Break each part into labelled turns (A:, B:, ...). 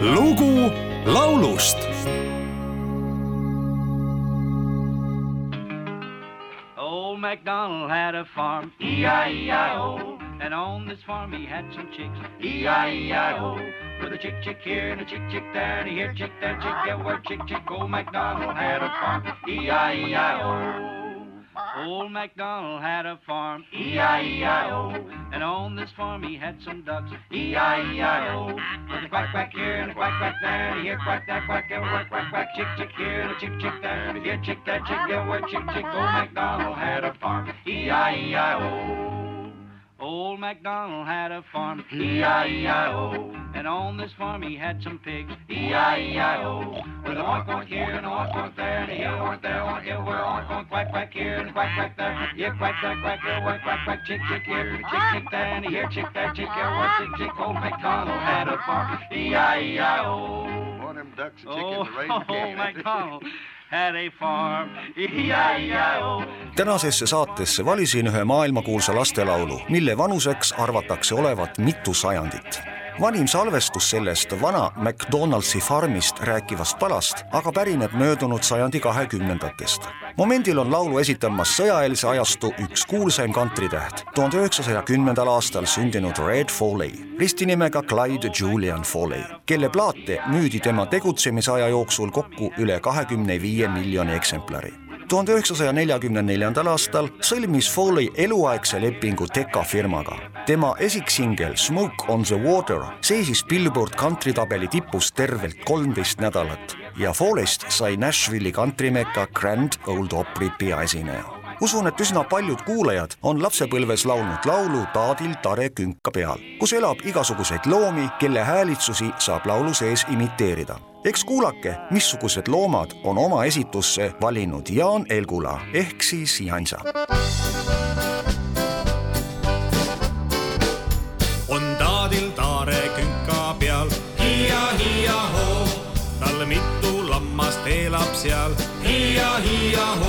A: lugu laulust
B: Old MacDonald had a farm, E-I-E-I-O. And on this farm he had some chicks, E-I-E-I-O. With a chick chick here and a chick chick there, and a here chick there, chick everywhere, chick chick. Old MacDonald had a farm, E-I-E-I-O. Old MacDonald had a farm, E-I-E-I-O. And on this farm he had some ducks, E-I-E-I-O. With a quack quack here and a quack quack there, and here quack that quack everywhere, quack quack, chick chick here and a chick chick there, and here chick there, chick everywhere, chick chick. Old MacDonald had a farm, E-I-E-I-O. Old MacDonald had a farm, mm-hmm. E-I-E-I-O. And on this farm he had some pigs, E-I-E-I-O. With a oink oink here and a oink oink there, and a here oink there, oink everywhere, oink oink quack quack here and a quack quack there. Here quack quack quack everywhere, quack quack chick chick here, chick chick there, and a here chick there, chick everywhere, chick chick. Old MacDonald had a farm, E-I-E-I-O.
C: Them ducks and
B: Oh,
C: chickens raised the
B: oh, MacDonald had a farm, E-I-E-I-O.
D: tänasesse saatesse valisin ühe maailmakuulsa lastelaulu, mille vanuseks arvatakse olevat mitu sajandit. Vanim salvestus sellest vana McDonaldsi farmist rääkivast palast aga pärineb möödunud sajandi kahekümnendatest. momendil on laulu esitamas sõjaeelse ajastu üks kuulsaim kantritäht, tuhande üheksasaja kümnendal aastal sündinud Red Foley, ristinimega Clyde Julian Foley, kelle plaate müüdi tema tegutsemisaja jooksul kokku üle kahekümne viie miljoni eksemplari tuhande üheksasaja neljakümne neljandal aastal sõlmis Foley eluaegse lepingu Decca firmaga. tema esiksingel Smoke on the water seisis Billboard kantritabeli tipus tervelt kolmteist nädalat ja Foleyst sai Nashville'i kantrimeka Grand Old Opry peaesineja usun, et üsna paljud kuulajad on lapsepõlves laulnud laulu Taadil tare künka peal, kus elab igasuguseid loomi, kelle häälitsusi saab laulu sees imiteerida. eks kuulake, missugused loomad on oma esitusse valinud Jaan Elgula ehk siis Jansa.
E: on taadil taare künka peal hiia-hiia-hoo, tal mitu lammast elab seal hiia-hiia-hoo.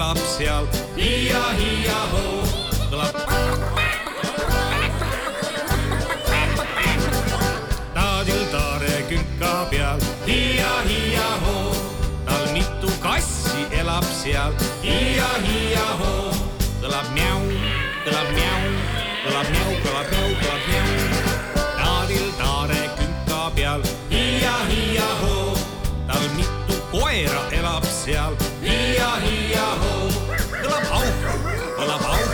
E: Elab seal. Hiia-hiia-hoo. kõlab taadil taare künka peal. Hiia-hiia-hoo, tal mitu kassi elab seal. Hiia-hiia-hoo. kõlab mjau, kõlab mjau, kõlab mjau, kõlab mjau, kõlab mjau. taadil taare künka peal. Hiia-hiia-hoo, tal mitu koera elab seal hiia-hiia-hoo. kõlab auh, kõlab auh,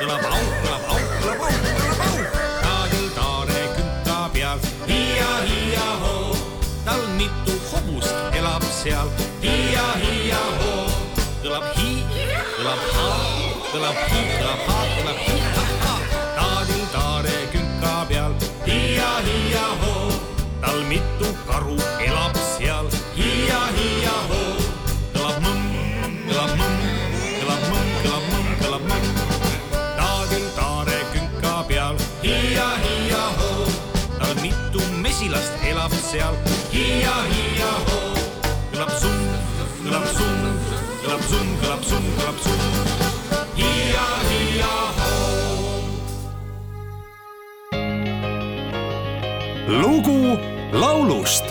E: kõlab auh, kõlab auh, kõlab auh, kõlab auh. taadil taare künka peal. Hiia-hiia-hoo, tal mitu hobust elab seal. Hiia-hiia-hoo. kõlab hi, kõlab ha, kõlab hi, kõlab ha, kõlab hi, ha, ha. taadil taare künka peal. Hiia-hiia-hoo, tal mitu karu elab seal mesilast elab seal hiia-hiia-hoo. kõlab summ, kõlab summ, kõlab summ, kõlab summ, kõlab summ. hiia-hiia-hoo.
A: lugu laulust